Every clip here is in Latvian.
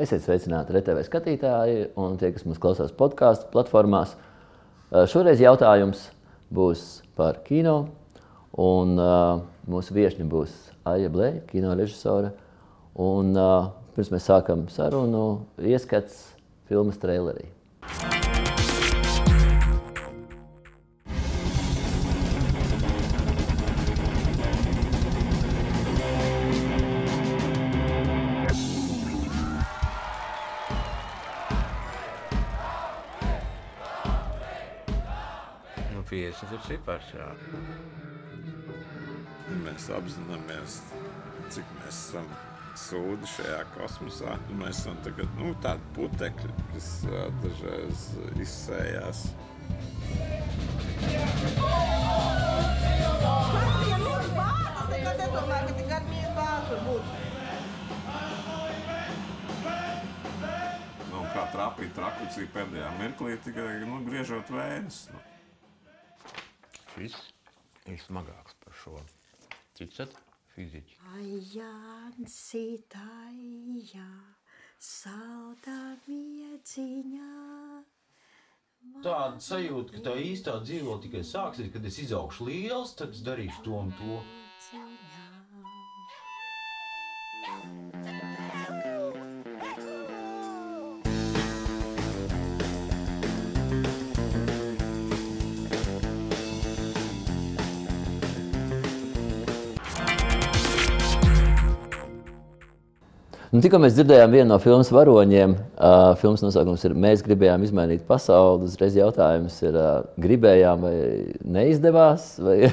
Esiet sveicināti RTV skatītāji un tie, kas mūsu klausās podkāstu platformās. Uh, šoreiz jautājums būs par kino. Un, uh, mūsu viesiņa būs Aija Blēja, kino režisore. Un, uh, pirms mēs sākam sarunu, ieskats filmas trailerī. 50 ir cipars, jā. Ja mēs apzināmies, cik mēs esam sūdi šajā kosmosā. Mēs esam tagad, nu, tādi putekļi, kas dažreiz izsējās. Nu, kā trapīt trakucī pēdējā mirklī, tikai nu, griežot vējas. Nu. Šis ir smagāks par šo. Ticat? Fiziķi. Ajansi tajā, saldā mieciņā. Tāda sajūta, ka tā īstā dzīve vēl tikai sāksies, kad es izaugšu liels, tad es darīšu to un to. Nu, Tikko mēs dzirdējām vienu no filmas varoņiem. Uh, filmas nosaukums ir Mēs gribējām izmainīt pasauli. Uzreiz jautājums ir, uh, gribējām vai neizdevās? Vai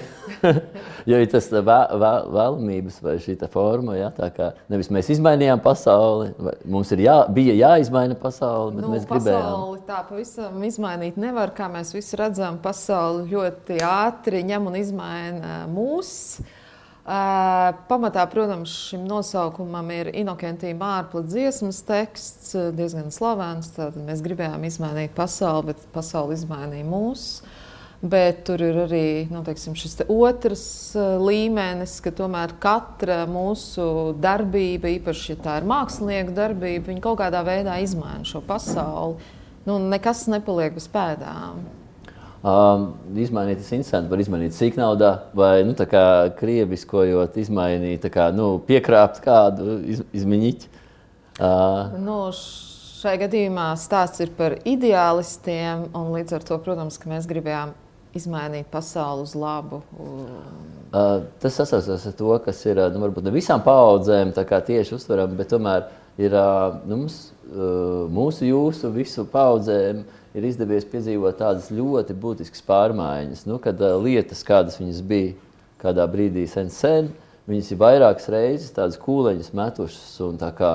ir tas vē- vē- vēlamības vai šī forma, ja, tā kā nevis mēs izmainījām pasauli, mums jā, bija jāizmaina pasauli, bet Nu, mēs gribējām. pasauli tā pavisam izmainīt nevar. Kā mēs visi redzam, pasauli ļoti ātri ņem un izmaina mūs. Pamatā, protams, šim nosaukumam ir Inokentija Mārpla dziesmas teksts, diezgan slavens. Tātad mēs gribējām izmainīt pasauli, bet pasauli izmainīja mūs. Bet tur ir arī nu, teiksim, šis te otrs līmenis, ka tomēr katra mūsu darbība, īpaši ja tā ir mākslinieka darbība, kaut kādā veidā izmaina šo pasauli. Nu, nekas nepaliek bez pēdām. Um, izmainīt tas instants, var izmainīt sīknaudā, vai nu, kā krieviskojot, izmainīt, kā, nu, piekrāpt kādu iz, izmiņķi. Uh, Nu, šai gadījumā stāsts ir par ideālistiem, un līdz ar to, protams, mēs gribējām izmainīt pasauli uz labu. Uh, tas sasaucas ar to, kas ir uh, nu, varbūt ne visām paudzēm tieši uztverama, bet tomēr ir uh, nu, mums, uh, mūsu, jūsu, visu paudzēm ir izdevies piedzīvot tādas ļoti būtiskas pārmaiņas. Nu, kad uh, lietas, kādas viņas bija kādā brīdī sen, sen viņas ir vairākas reizes tādas kūleņas metušas un tā kā.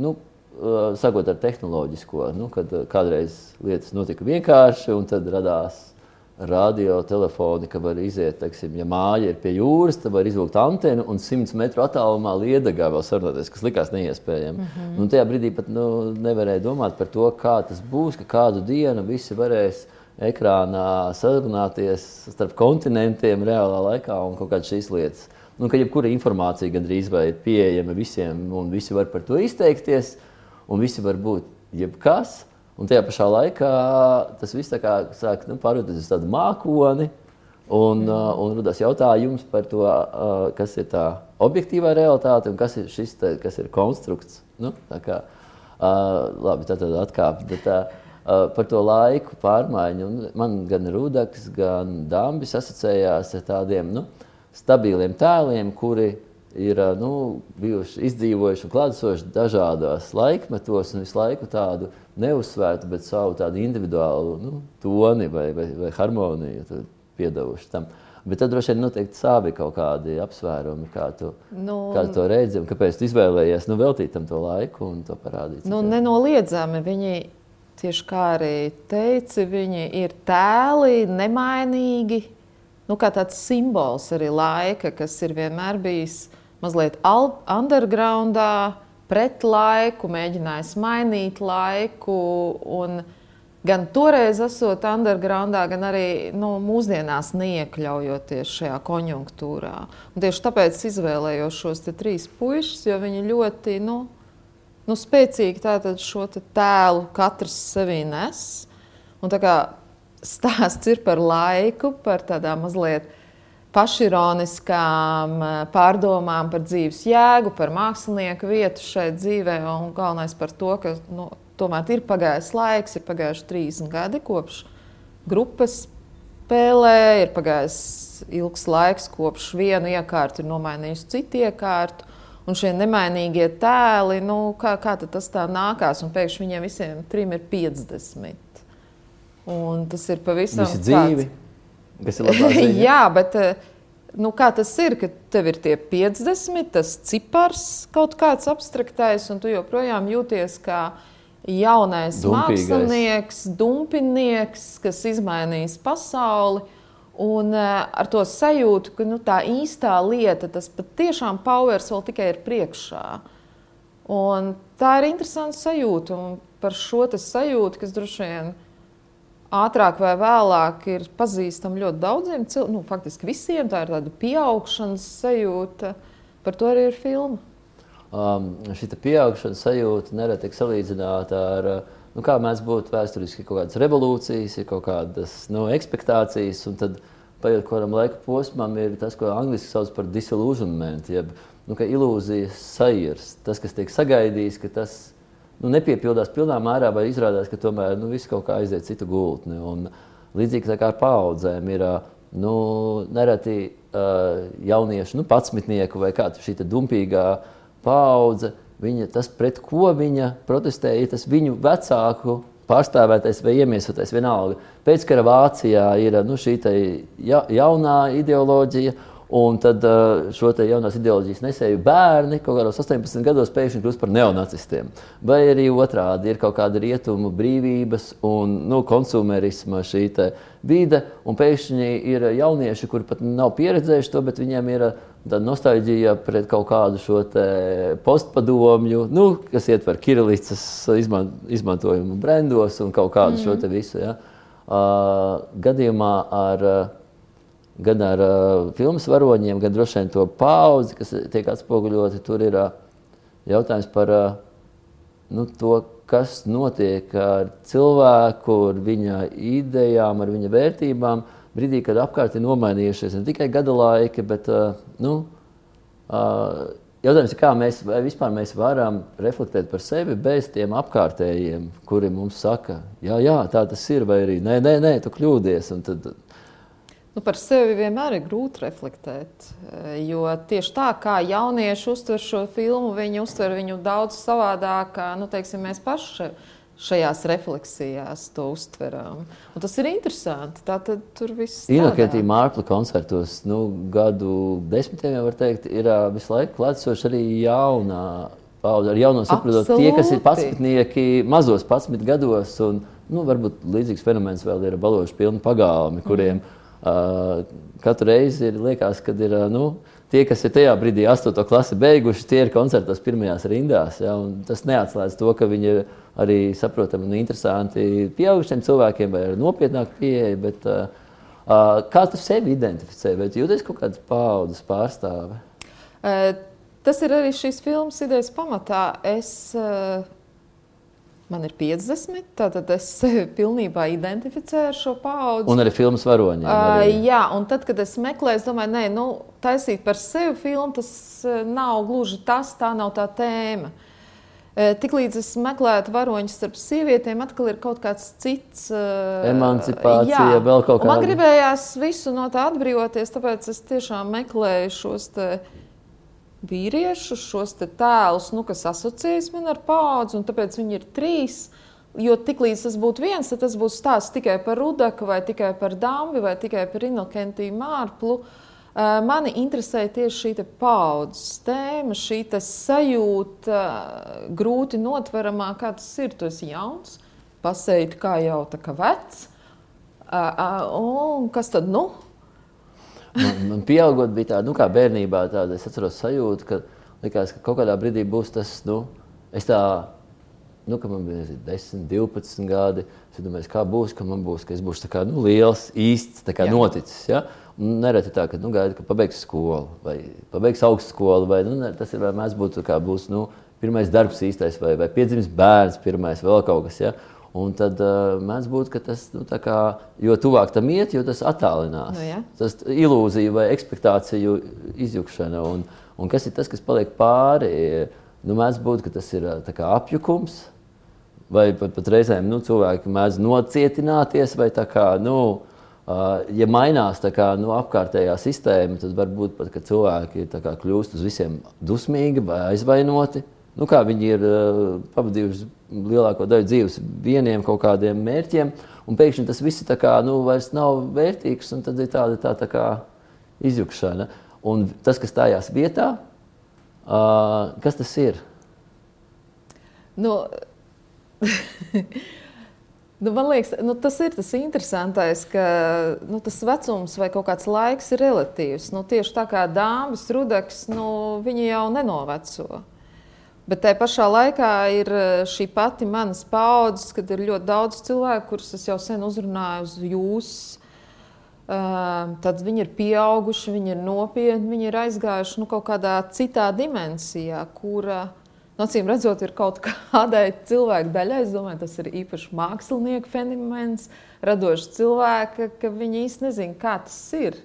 Nu, uh, Sakot ar tehnoloģisko, nu, kad uh, kādreiz lietas notika vienkārši, un tad radās radio, telefoni, ka var iziet, teiksim, ja māja ir pie jūras, tad var izvilkt antenu un 100 metru attālumā liedagā vēl sarunāties, kas likās neiespējami. Mm -hmm. Un tajā brīdī pat nu, nevarēja domāt par to, kā tas būs, ka kādu dienu visi varēs ekrānā sarunāties starp kontinentiem reālā laikā un kaut kādas šīs lietas. Nu, ka jebkura informācija gandrīz vai ir pieejama visiem, un visi var par to izteikties, un visi var būt jebkas. Un tajā pašā laikā tas viss tā sāk nu, pārvērties uz tādu mākoni. Un, uh, un radās jautājums par to, uh, kas ir tā objektīvā realitāte un kas ir šis te, kas ir konstrukts. Nu, tā kā, uh, labi, tā tad atkāpjas. Bet, uh, uh, par to laiku pārmaiņu. Un man gan Rudaks, gan Dambis asociējās ar tādiem nu, stabiliem tēliem, kuri ir nu, bijuši izdzīvojuši un klātesoši dažādos laikmetos un visu laiku tādu neuzsvērtu, bet savu tādu individuālu nu, toni vai, vai, vai harmoniju piedevuši tam. Bet tad droši vien noteikti savi kaut kādi apsvērumi, kā tu, Nu, kā tu to redzi, un kāpēc tu izvēlējies nu, veltīt tam to laiku un to parādīt. Nu, citiem. nenoliedzami viņi, tieši kā arī teica, viņi ir tēli, nemainīgi. Nu, kā tāds simbols arī laika, kas ir vienmēr bijis mazliet undergroundā, pret laiku, mēģinājis mainīt laiku. Un gan toreiz esot undergroundā, gan arī nu, mūsdienās neiekļaujoties šajā konjunktūrā. Un tieši tāpēc izvēlējos šos trīs puikas, jo viņi ļoti nu, nu, spēcīgi šo tēlu katrs sevī nes. Un stāsts ir par laiku, par tādām mazliet pašironiskām eh, pārdomām par dzīves jēgu, par mākslinieku vietu šeit dzīvē. Un galvenais par to, ka nu, tomēr ir pagājis laiks, ir pagājuši 30 gadi kopš grupas spēlē, ir pagājis ilgs laiks kopš vienu iekārtu ir nomainījusi citu iekārtu. Un šie nemainīgie tēli, nu, kā, kā tas tā nākās, un pēkšņi viņiem visiem trim ir 50. Un tas ir pavisam Visi dzīvi, kas ir labā ziņa. Jā, bet eh, nu, kā tas ir, ka tev ir tie 50, tas cipars kaut kāds abstraktais, un tu joprojām jūties kā jaunais Dumpīgais. mākslinieks, dumpinieks, kas izmainīs pasauli. Un uh, ar to sajūtu, ka nu, tā īstā lieta, tas patiešām powers vēl tikai ir priekšā. Un tā ir interesanta sajūta. Un par šo sajūtu, kas droši vien ātrāk vai vēlāk ir pazīstama ļoti daudziem cilvēkiem, nu, faktiski visiem, tā ir tāda pieaugšanas sajūta. Par to arī ir filma. um, šī pieaugšanas sajūta nereti tiek salīdzināta ar nu, kā mēs būtu vēsturiski kaut kādas revolūcijas, ir kaut kādas nu, expectācijas, un tad paiet kaut kādam laika posmam, ir tas, ko angļuiski sauc par disillusionment, jeb nu, ilūzijas sajūta. Tas, kas tiek sagaidīts, ka tas nu, nepiepildās pilnā mērā, vai izrādās, ka tomēr nu, viss kaut kā aiziet citu gultni. Un, līdzīgi kā ar paudzēm ir nu, nereti uh, jauniešu, nu, patsmitnieku vai kāda šī dumpīgā paudze. Viņa, tas, pret ko viņa protestēja, ir tas viņu vecāku pārstāvētais vai iemiesotais vienalga. Pēckara Vācijā ir nu, šī ja, jaunā ideoloģija, un tad uh, šo te jaunās ideoloģijas nesēju bērni kaut kādos 18 gados pēkšņi kļūst par neonacistiem. Vai arī otrādi ir kaut kāda rietumu brīvības un nu, konsumerisma šī vide, un pēkšņi ir jaunieši, kuri pat nav pieredzējuši to, bet viņiem ir uh, tāda nostalģija pret kaut kādu šo postpadomju, nu, kas ietver Kirillicas izman, izmantojumu brendos un kaut kādu mm. šo te visu. Ja. Uh, gadījumā ar, uh, gan ar uh, filmas varoņiem, gan droši vien to paudzi, kas tiek atspoguļoti, tur ir uh, jautājums par uh, nu, to, kas notiek ar cilvēku, ar viņa idejām, ar viņa vērtībām, brīdī, kad apkārt ir nomainījušies ne tikai gada laiki, bet uh, nu, uh, jautājums ir, kā mēs vispār mēs varam reflektēt par sevi bez tiem apkārtējiem, kuri mums saka, jā, jā, tā tas ir, vai arī nē, nē, nē tu kļūdies. Un tad, Nu, par sevi vienmēr ir grūti reflektēt. eh, Jo tieši tā kā jaunieši uztver šo filmu, viņi uztver viņu daudz savādāk, kā nu, teiksim, mēs paši šajās refleksijās to uztveram. Un tas ir interesanti. Tā tad tur viss strādā. Inokentī Mārpla koncertos, nu, gadu desmitiem jau var teikt, ir visu laiku klātsoši arī jaunā paudze, ar jauno saprotot tie, kas ir Absolūti. patsmitnieki, mazos patsmit gados, un, nu, varbūt līdzīgs fenomens vēl ir baloši pilni pagalmi, kuriem uh, katru reizi ir liekas, kad ir, nu, tie, kas ir tajā brīdī 8. klasi beiguši, tie ir koncertos pirmajās rindās, ja, tas neatslēdz to, ka viņi ir arī saprotami un interesanti pieaugušiem cilvēkiem vai ar nopietnāku pieeju, bet uh, uh, kā tu sevi identificē, vai jūties kaut kādas paudzes pārstāve? Eh, Tas ir arī šīs filmas idejas pamatā. Es, eh, man ir 50, tātad es pilnībā identificēju ar šo paudzi. Un arī filmas varoņiem. Uh, Arī. jā, un tad, kad es meklēju, es domāju, nē, nu, taisīt par sevi filmu, tas eh, nav gluži tas, tā nav tā tēma. Eh, Tiklīdz es meklēju varoņus starp sievietēm, atkal ir kaut kāds cits. eh, Emancipācija, jā. vēl kaut Un Man kāda. gribējās visu no tā atbrīvoties, tāpēc es tiešām meklēju šos te vīriešus, šos tēlus, nu, kas asociējas man ar paudzi, un tāpēc viņi ir trīs. Jo tiklīdz tas būtu viens, tad tas būs stāsts tikai par Rudaku, vai tikai par Dāmbi, vai tikai par Inokentiju Mārplu. Mani interesē tieši šī paudzes tēma, šī sajūta, grūti notveramā, kā tas ir. Tu esi jauns, pasēji kā jau tā kā vecs. Un kas tad nu? Man, man pieaugot bija tāda, nu, kā bērnībā, tāda, es atceros sajūta, ka likās, ka kaut kādā brīdī būs tas, nu, es tā, nu, ka man bija nezinu, 10, 12 gadi, es domāju, kā būs, ka man būs, ka es būšu kā, nu, liels, īsts, kā Jā. noticis, ja? Un nereti tā, ka, nu, gaida, ka pabeigs skolu vai pabeigs augstskolu, vai, nu, tas ir, vai mēs būtu, kā būs, nu, pirmais darbs īstais, vai, vai piedzimis bērns, pirmais, vēl kaut kas. Ja? Un tad uh, mēdz būt, ka tas, nu, kā, jo tuvāk tam iet, jo tas attālinās. Nu, ja. Tas ilūzija vai expectāciju izjukšana. Un, un kas ir tas, kas paliek pāri? Nu, mēdz būt, ka tas ir uh, kā, apjukums, vai pat, pat reizēm nu, cilvēki mēdz nocietināties, vai tā kā, nu, Uh, ja mainās kā, nu, apkārtējā sistēma, tad varbūt pat cilvēki kā, kļūst uz visiem dusmīgi vai aizvainoti. Nu, kā viņi ir uh, pavadījuši lielāko daļu dzīves vieniem kaut kādiem mērķiem, un pēkšņi tas viss kā, nu, vairs nav vērtīgs, un tad ir tāda tā, tā kā izjukšana. Un tas, kas stājās vietā, uh, kas tas ir? Nu, Nu, man liekas, nu, tas ir tas interesantais, ka nu, tas vecums vai kaut kāds laiks ir relatīvs. Nu, tieši tā kā dāmas rudaks, nu, viņi jau nenoveco. Bet tajā pašā laikā ir eh, šī pati manas paudzes, kad ir ļoti daudz cilvēku, kurus es jau sen uzrunāju uz jūs. Uh, tad viņi ir pieauguši, viņi ir nopietni, viņi ir aizgājuši nu, kaut kādā citā dimensijā, kura uh, Nocīm redzot, ir kaut kādai cilvēku daļai, es domāju, tas ir īpaši mākslinieku fenomens, radošs cilvēki, ka viņi īsti nezina, kā tas ir.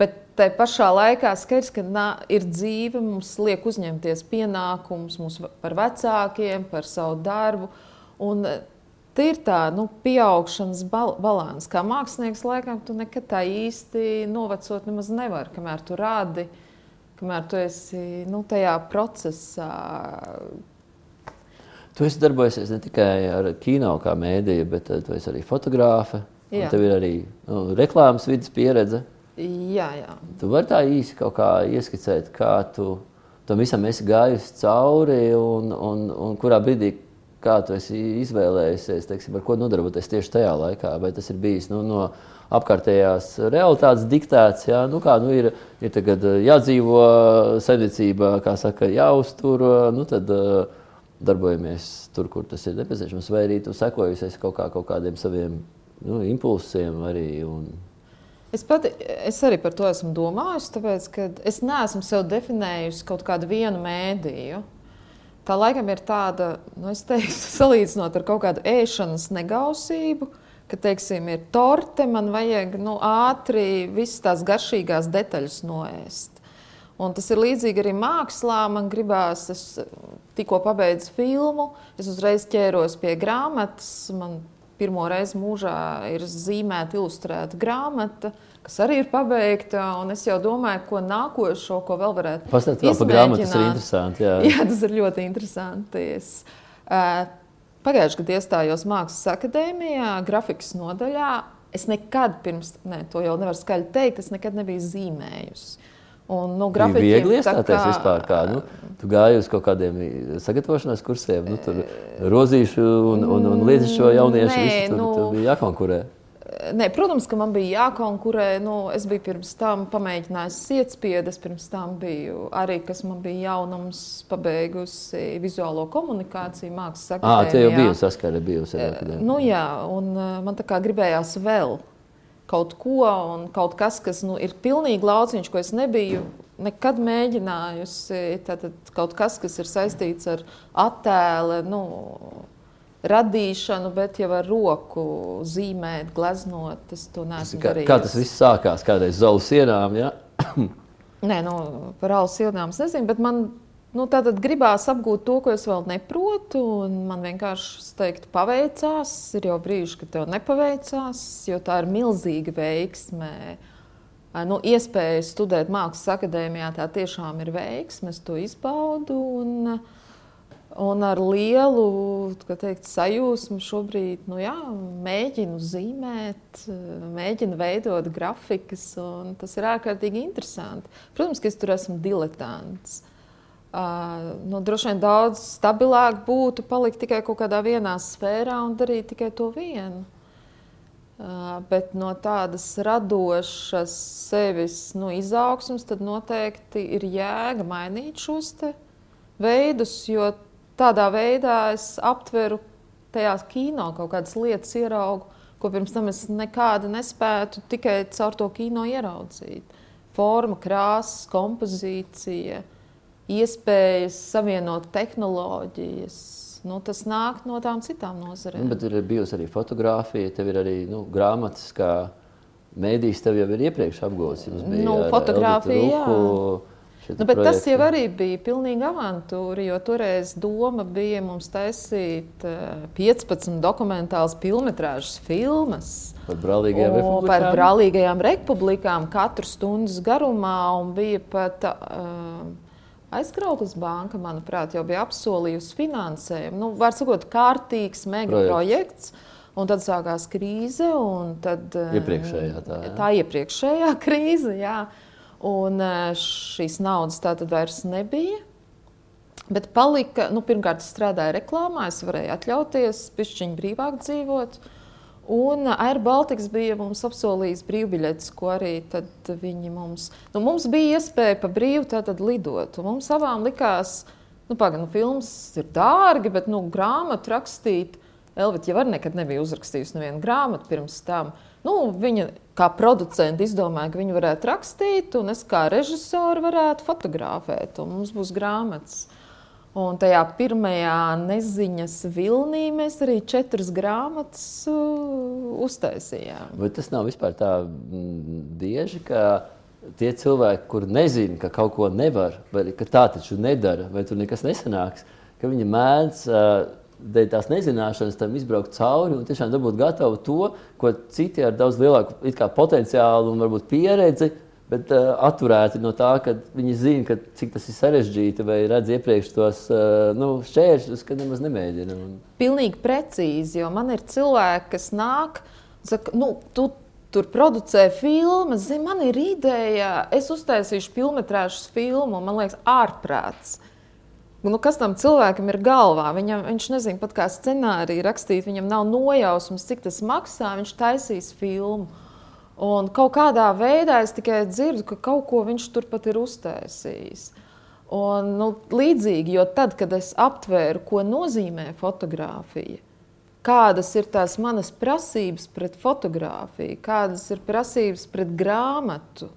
Bet tai pašā laikā skaidrs, ka nā, ir dzīve, mums liek uzņemties pienākumus par vecākiem, par savu darbu. Un e, tā ir tā nu, pieaugšanas bal balans. Kā mākslinieks, laikam, tu nekad tā īsti novecot nemaz nevari, kamēr tu rādi kamēr tu esi nu, tajā procesā. Tu esi darbojies ne tikai ar kino kā mēdīju, bet eh, tu esi arī fotogrāfe. Tev ir arī nu, reklāmas vidas pieredze. Jā, jā. Tu vari tā īsi kaut kā ieskicēt, kā tu tam visam esi gājusi cauri un, un, un kurā brīdī kā tu esi izvēlējies, teiksim, ar ko nodarboties tieši tajā laikā. Vai tas ir bijis nu, no apkārtējās realitātes diktēts. Jā, nu kā, nu ir, ir tagad eh, jādzīvo saimniecība, kā saka, jāuztur, nu tad uh, darbojamies tur, kur tas ir nepieciešams, vai arī tu sekojusies kaut, kā, kaut kādiem saviem nu, impulsiem arī. Un... Es, pat, es arī par to esmu domājusi, tāpēc, ka es neesmu sev definējusi kaut kādu vienu mēdīju. Tā laikam ir tāda, nu, teiktu, salīdzinot ar kaut kādu ēšanas negausību, ka, teiksim, ir torte, man vajag nu, ātri visas tās garšīgās detaļas noēst. Un tas ir līdzīgi arī mākslā. Man gribās, es tikko pabeidzu filmu, es uzreiz ķēros pie grāmatas. Man pirmo reizi mūžā ir zīmēta, ilustrēta grāmata, kas arī ir pabeigta. Es jau domāju, ko nākošo, ko vēl varētu pateikt. Pastāstiet par grāmatu, tas ir interesanti. Jā. jā, tas ir ļoti interesanti. Es, uh, Pagājušajā gadā iestājos Mākslas akadēmijā, grafikas nodaļā. Es nekad pirms, ne, to jau nevaru skaļi teikt, es nekad nebiju zīmējusi. Un, nu, grafikiem, bija viegli iestāties kā... vispār. Kā, nu, tu gāji uz kaut kādiem sagatavošanās kursiem, nu, tur rozīšu un, un, un līdz šo jauniešu. Nē, visu, tur, nu, tur bija jākonkurē. Nē, protams, ka man bija jākonkurē. Nu, es biju pirms tam pamēģinājis sietspiedes, pirms tam biju arī, kas man bija jaunums, pabeigusi vizuālo komunikāciju mākslas akadēmijā. Ah, tie jau bija saskara bijusi. Nu, jā, un man tā kā gribējās vēl kaut ko, un kaut kas, kas nu, ir pilnīgi lauciņš, ko es nebiju nekad mēģinājusi. Tātad kaut kas, kas ir saistīts ar attēlu. Nu, radīšanu, bet jau ar roku zīmēt, gleznot. Tas neesmu kā, darījis. Kā tas viss sākās? Kādreiz zaudējis sienām? Ja? Nē, nu, par alu sienām es nezinu, bet man nu, tātad gribās apgūt to, ko es vēl neprotu. Man vienkārši teikt, paveicās. Ir jau brīži, kad tev nepaveicās, jo tā ir milzīga veiksme. Nu, iespēja studēt mākslas akadēmijā, tā tiešām ir veiksme. Es to izbaudu. Un, Un ar lielu teikt, sajūsmu šobrīd nu jā, mēģinu zīmēt, mēģinu veidot grafikas. Tas ir ārkārtīgi interesanti. Protams, ka es tur esmu diletants. Uh, nu, droši vien daudz stabilāk būtu palikt tikai kaut kādā vienā sfērā un darīt tikai to vienu. Uh, bet no tādas radošas sevis nu, izaugsmas, tad noteikti ir jēga mainīt šos veidus, jo tādā veidā es aptveru tajā kino kaut kādas lietas, ieraugu, ko pirms tam es nekādu nespētu tikai caur to kino ieraudzīt. Forma, krāsas, kompozīcija, iespējas savienot tehnoloģijas. Nu, tas nāk no tām citām nozarēm. Nu, bet ir bijusi arī fotografija, tev ir arī nu, grāmatas, kā mēdīs tev jau ir iepriekš apgūts. Nu, fotografija, Elvitu jā. Nu, bet tas jau arī bija pilnīgi avantūra, jo toreiz doma bija mums taisīt eh, 15 dokumentālas filmas filmas. Par brālīgajām Un republikām. Par brālīgajām republikām katru stundas garumā. un Bija pat uh, aizkrauklis banka, manuprāt, jau bija apsolījusi finansējumu. Nu, var sakot, kārtīgs mega Projekts. projekts. Un tad sākās krīze. un Tad, uh, Iepriekšējā tā, jā. tā iepriekšējā krīze. Jā. Un uh, šīs naudas tā tad vairs nebija. Bet palika, nu, pirmkārt, es strādāju reklāmā, es varēju atļauties pišķiņu brīvāk dzīvot. Un Air Baltics bija mums apsolījis brīvbiļetes, ko arī viņi mums. Nu, mums bija iespēja pa brīvu lidot. Mums abām likās, nu, pagaidi, nu, filmas ir dārgi, bet nu, grāmatu rakstīt. Elvita jau nekad nebija uzrakstījusi nevienu grāmatu pirms tam. Nu, viņa kā producente izdomāja, ka viņa varētu rakstīt, un es kā režisore varētu fotografēt, un mums būs grāmatas. Un tajā pirmajā neziņas vilnī mēs arī četras grāmatas uh, uztaisījām. Vai tas nav vispār tā bieži, ka tie cilvēki, kur nezina, ka kaut ko nevar, vai ka tā taču nedara, vai tur nekas nesanāks, ka viņi mēdz uh, dēļ tās nezināšanas tam izbraukt cauri un tiešām dabūt gatavu to, ko citi ar daudz lielāku potenciālu un varbūt pieredzi. Bet uh, atturēti no tā, ka viņi zina, ka, cik tas ir sarežģīti, vai redz iepriekš tos uh, nu, šķēršļus, ka nemaz nemēģina. Un... Pilnīgi precīzi, jo man ir cilvēki, kas nāk un saka, nu, tu tur producē filmas, zini, man ir ideja, es uztaisīšu filmas filmu, man liekas, ārprāts. Nu, kas tam cilvēkam ir galvā? Viņam, viņš nezina pat kā scenāriju rakstīt, viņam nav nojausmas, cik tas maksā. Viņš taisīs filmu. Un kaut kādā veidā es tikai dzirdu, ka kaut ko viņš turpat ir uztaisījis. Un, nu, līdzīgi, jo tad, kad es aptvēru, ko nozīmē fotografija, kādas ir tās manas prasības pret fotografiju, kādas ir prasības pret grāmatu.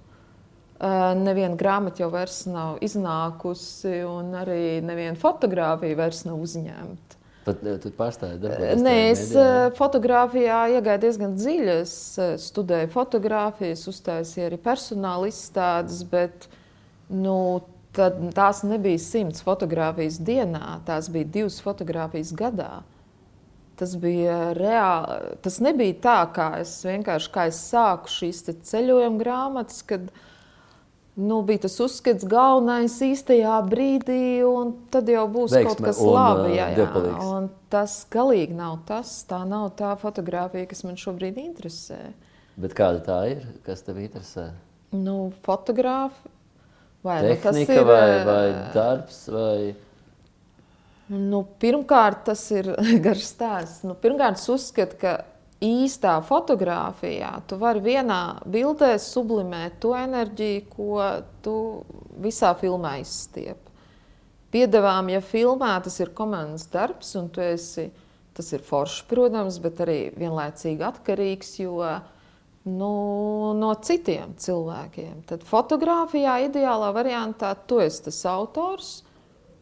Neviena grāmata jau vairs nav iznākusi, un arī neviena fotografija vairs nav uzņemta. Pat eh, tu pārstāji darboties. Nē, tajā es mēdījā, jā? uh, fotografijā iegāju diezgan dziļi. Es studēju fotografiju, es uztaisīju arī personāla izstādes, bet nu, tad, tās nebija simts fotografijas dienā, tās bija divas fotografijas gadā. Tas bija reāli. Tas nebija tā, kā es vienkārši kā es sāku šīs ceļojuma grāmatas, kad nu, bija tas uzskats galvenais īstajā brīdī, un tad jau būs Veiksme kaut kas un, labi. ā, Jā, jā. Un tas galīgi nav tas. Tā nav tā fotografija, kas man šobrīd interesē. Bet kāda tā ir? Kas tev interesē? Nu, fotogrāfi. Vai nu, tas Tehnika ir, vai, ā, vai darbs? Vai... Nu, pirmkārt, tas ir garš stāsts. Nu, pirmkārt, es uzskatu, ka īstā fotografijā tu vari vienā bildē sublimēt to enerģiju, ko tu visā filmā izstiep. Piedāvājumā, ja filmā tas ir komandas darbs, un esi, tas ir foršs, protams, bet arī vienlaicīgi atkarīgs jo, nu, no citiem cilvēkiem. Tad fotografijā, ideālā variantā, tu esi tas autors.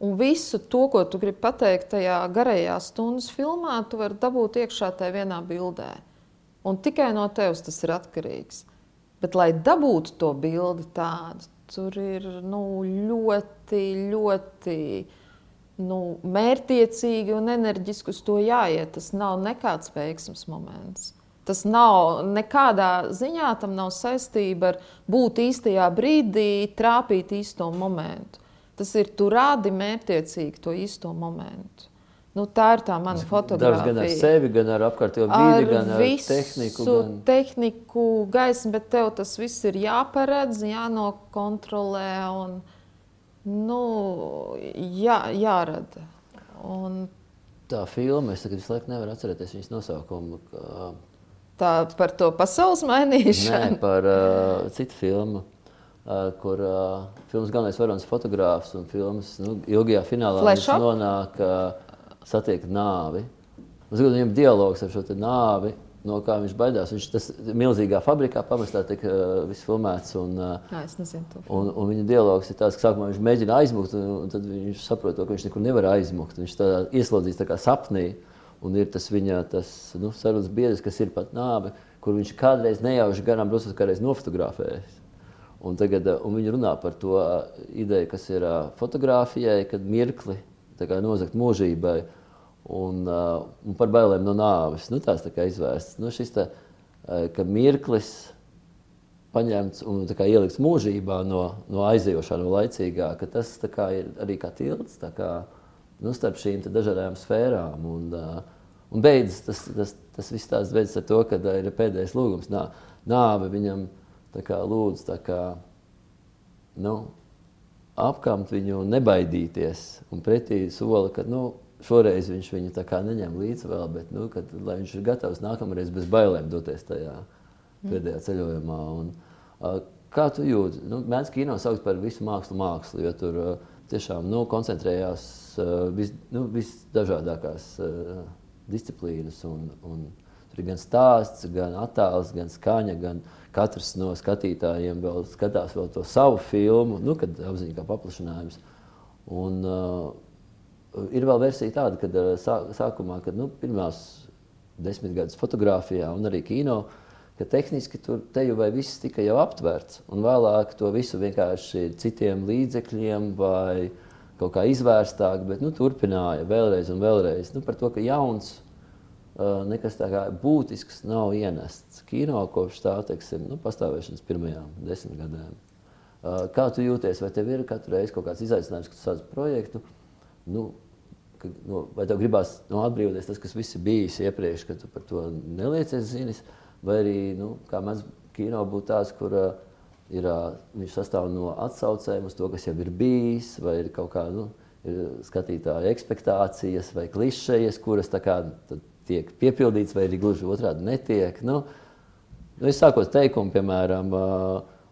Un visu to, ko tu gribi pateikt tajā garajā stundas filmā, tu vari dabūt iekšā tajā vienā bildē. Un tikai no tevis tas ir atkarīgs. Bet, lai dabūtu to bildi tādu, tur ir nu, ļoti, ļoti nu, mērķiecīgi un enerģiski uz to jāiet. Tas nav nekāds veiksmes moments. Tas nav nekādā ziņā tam nav saistība ar būt īstajā brīdī, trāpīt īsto momentu. Tas ir tu rādi mērķiecīgi to īsto momentu. Nu, tā ir tā mana fotografija. gan ar sevi, gan ar apkārtējo vidi, gan ar tehniku. Gan... tehniku, gaismu, bet tev tas viss ir jāparedz, jānokontrolē un nu, jā, jārada. Un Tā filma, es tagad visu laiku nevaru atcerēties viņas nosaukumu. Ka... tā par to pasaules Nē, mainīšanu. par uh, citu filmu, kur uh, filmas galvenais varonis fotogrāfs un filmas nu, ilgajā finālā nonāk, uh, satiek nāvi. Uz gadu viņam dialogs ar šo nāvi. no kā viņš baidās. Viņš tas milzīgā fabrikā pamestā tiek uh, viss filmēts. Un, uh, Jā, es nezinu to. Un, un viņa dialogs ir tāds, ka sākumā viņš mēģina aizmukt, un, un tad viņš saprot, to, ka viņš nekur nevar aizmukt. Viņš tā ieslodzīts tā kā sapnī, un ir tas viņa tas, nu, sarunas biedrs, kas ir pat nāve, kur viņš kādreiz nejauši garām brosot, kādreiz nofotografējis. Un tagad uh, un viņi runā par to uh, ideju, kas ir uh, fotografijai, kad mirkli nozagt mūžībai un, un par bailēm no nāves. Nu, tās tā kā izvērstas. Nu, šis tā, ka mirklis paņemts un ielikts mūžībā no, no aizejošā, no laicīgā, ka tas kā ir arī kā tilts kā, nu, starp šīm dažādām sfērām. Un, un beidzas tas, tas, tas viss tās beidzas ar to, ka ir pēdējais lūgums. Nā, nāve viņam tā kā lūdz tā kā, nu, apkamt viņu nebaidīties. Un pretī sola, ka nu, šoreiz viņš viņu tā kā neņem līdzi vēl, bet nu, kad, lai viņš ir gatavs nākamreiz bez bailēm doties tajā pēdējā ceļojumā. Un, uh, kā tu jūti? Nu, Mēdz kino saukt par visu mākslu mākslu, jo tur uh, tiešām nu, koncentrējās uh, vis, nu, visdažādākās uh, disciplīnas. Un, un, tur ir gan stāsts, gan attēls, gan skaņa, gan katrs no skatītājiem vēl skatās vēl to savu filmu, nu, kad apziņā kā paplašinājums. Un, uh, ir vēl versija tāda, ka uh, sā, sākumā, kad nu, pirmās desmit gadus fotografijā un arī kino, ka tehniski tur teju vai viss tika jau aptverts, un vēlāk to visu vienkārši citiem līdzekļiem vai kaut kā izvērstāk, bet nu, turpināja vēlreiz un vēlreiz. Nu, par to, ka jauns nekas tā kā būtisks nav ienests. Kino kopš tā, teiksim, nu, pastāvēšanas pirmajām desmit gadiem. Uh, kā tu jūties, vai tev ir katru reizi kaut kāds izaicinājums, kad tu sāc projektu, nu, ka, nu, vai tev gribās nu, atbrīvoties tas, kas viss bijis iepriekš, ka tu par to neliecies zinis, vai arī, nu, kā mēs kino būtu tās, kur uh, ir, uh, viņš sastāv no atsaucēm uz to, kas jau ir bijis, vai ir kaut kā, nu, ir skatītāja ekspektācijas vai klišejas, kuras tā kā tad tiek piepildīts, vai arī gluži otrādi netiek. Nu, nu, es sākot teikumu, piemēram,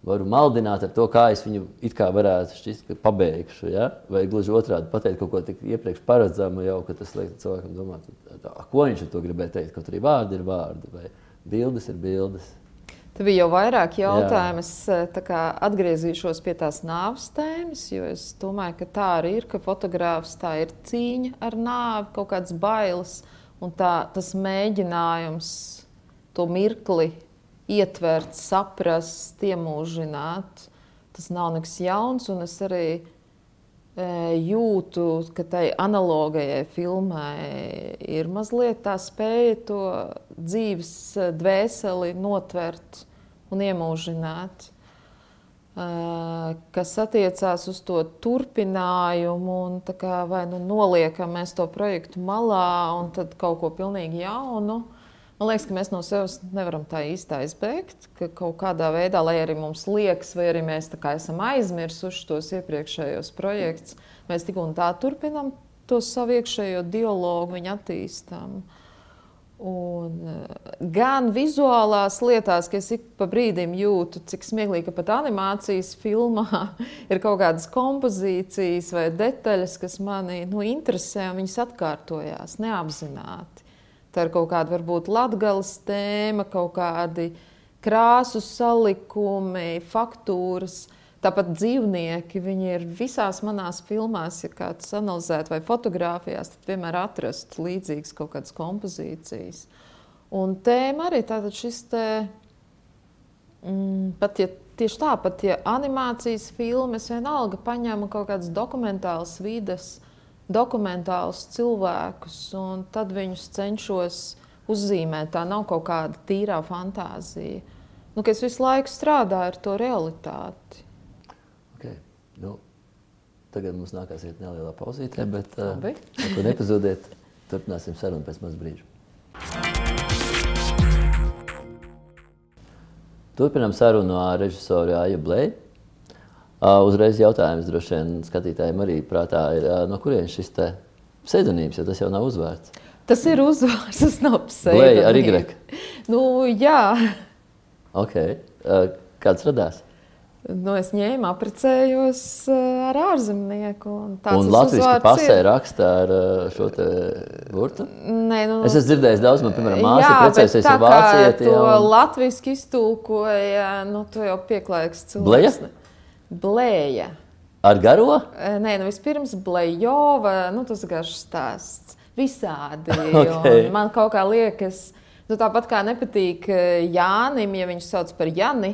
varu maldināt ar to, kā es viņu it kā varētu šķist, ka pabeigšu, ja? vai gluži otrādi pateikt kaut ko tik iepriekš paredzamu, jau, ka tas liek cilvēkam domāt, ko viņš ar to gribēja teikt, kaut arī vārdi ir vārdi, vai bildes ir bildes. Tev bija jau vairāk jautājumu. Es atgriezīšos pie tās nāves tēmas, jo es domāju, ka tā arī ir, ka fotogrāfs tā ir cīņa ar nāvi, kaut kādas bailes. Uh, Un tā, tas mēģinājums to mirkli ietvert, saprast, iemūžināt, tas nav nekas jauns. Un es arī e, jūtu, ka tai analogajai filmai ir mazliet tā spēja to dzīves dvēseli notvert un iemūžināt kas attiecās uz to turpinājumu, un kā, vai nu noliekam mēs to projektu malā un tad kaut ko pilnīgi jaunu. Man liekas, ka mēs no sevis nevaram tā īsti aizbēgt, ka kaut kādā veidā, lai arī mums liekas, vai arī mēs esam aizmirsuši tos iepriekšējos projektus, mēs tik un tā turpinām to savu iekšējo dialogu, viņu attīstām. Uh, Un, eh, gan vizuālās lietās, ka es ik pa brīdim jūtu, cik smieklīgi, ka pat animācijas filmā ir kaut kādas kompozīcijas vai detaļas, kas manī nu, interesē, un viņas atkārtojās neapzināti. Tā ir kaut kāda varbūt latgales tēma, kaut kādi krāsu salikumi, faktūras. Tāpat dzīvnieki, viņi ir visās manās filmās, ja kāds analizētu vai fotografijās, tad vienmēr atrast līdzīgas kaut kādas kompozīcijas. Un tēma arī tātad šis te, mm, pat ja tieši tāpat, ja animācijas filmas vienalga paņēma kaut kādas dokumentālas vides, dokumentālus cilvēkus, un tad viņus cenšos uzzīmēt. Tā nav kaut kāda tīrā fantāzija. Nu, es visu laiku strādāju ar to realitāti. Tagad mums nākās iet nelielā pauzītē, bet uh, neko nepazudiet. Turpināsim sarunu pēc maz brīža. Turpinām sarunu ar režisoru Aiju Blēju. Uh, uzreiz jautājums droši vien skatītājiem arī prātā ir, uh, no kurienes šis te pseidonīms, jo tas jau nav uzvārds. Tas ir uzvārds, tas nav pseidonīms. Blēja ar Y. Nu, jā. Ok. Uh, kāds radās? Nu, es ņēmu, apprecējos uh, ar ārzemnieku. Tas Latvijas uzvārds pasē ir. raksta ar uh, šo te burtu. Nē, nu, Es esmu dzirdējis daudz, man, piemēram, māsa ir precējusies tā ar vācieti. To un- latviešu iztulkoja, nu, to jau pieklājīgs Bleja? cilvēks. Blēja. Ar garo? E, Nē, nu vispirms Blējova, nu tas garš stāsts. Visādi. Okay. Man kaut kā liekas, nu tāpat kā nepatīk Jānim, ja viņš sauc par Jani,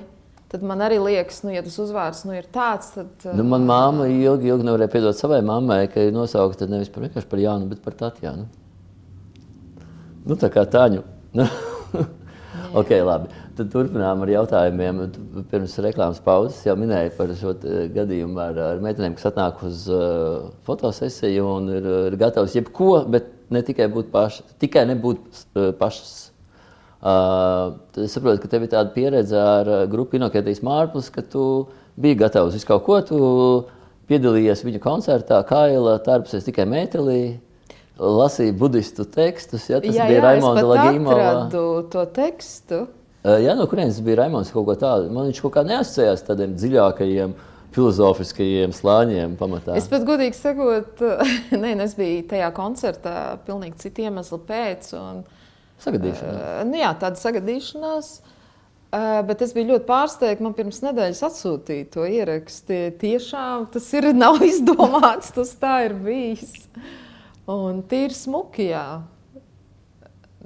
tad man arī liekas, nu, ja tas uzvārds nu, ir tāds, tad. e, Nu, man māma ilgi, ilgi nevarēja piedot savai mammai, ka ir nosaukta nevis par, vienkārši par Jānu, bet par Tatjānu. Nu, tā kā tāņu. Ok, labi. Tad turpinām ar jautājumiem. Pirms reklāmas pauzes jau minēju par šo te gadījumu ar, ar meitenēm, kas atnāk uz uh, fotosesiju un ir, ir gatavs jebko, bet ne tikai būt pašas, tikai nebūt uh, pašas. Uh, es saprotu, ka tev ir tāda pieredze ar grupu Inokētīs Mārpus, ka tu biji gatavs visu kaut ko. Tu piedalījies viņa koncertā, Kaila, tārpsies tikai metālī, lasīja budistu tekstus. Ja, tas jā, bija jā, Raimonda es pat Lagīmova. atradu to tekstu. Uh, Jā, no kurienes bija Raimons kaut ko tādu? Man viņš kaut kā neasociējās tādiem dziļākajiem filozofiskajiem slāņiem pamatā. Es pat godīgi sakot, nu, es biju tajā koncertā pilnīgi citu iemeslu pēc. Un, Sagadīšanās. Uh, nu, jā, tāda sagadīšanās. Uh, bet es biju ļoti pārsteigta. Man pirms nedēļas atsūtīja to ierakstu. Tiešām tas ir nav izdomāts, tas tā ir bijis. Un tīri smuki, jā.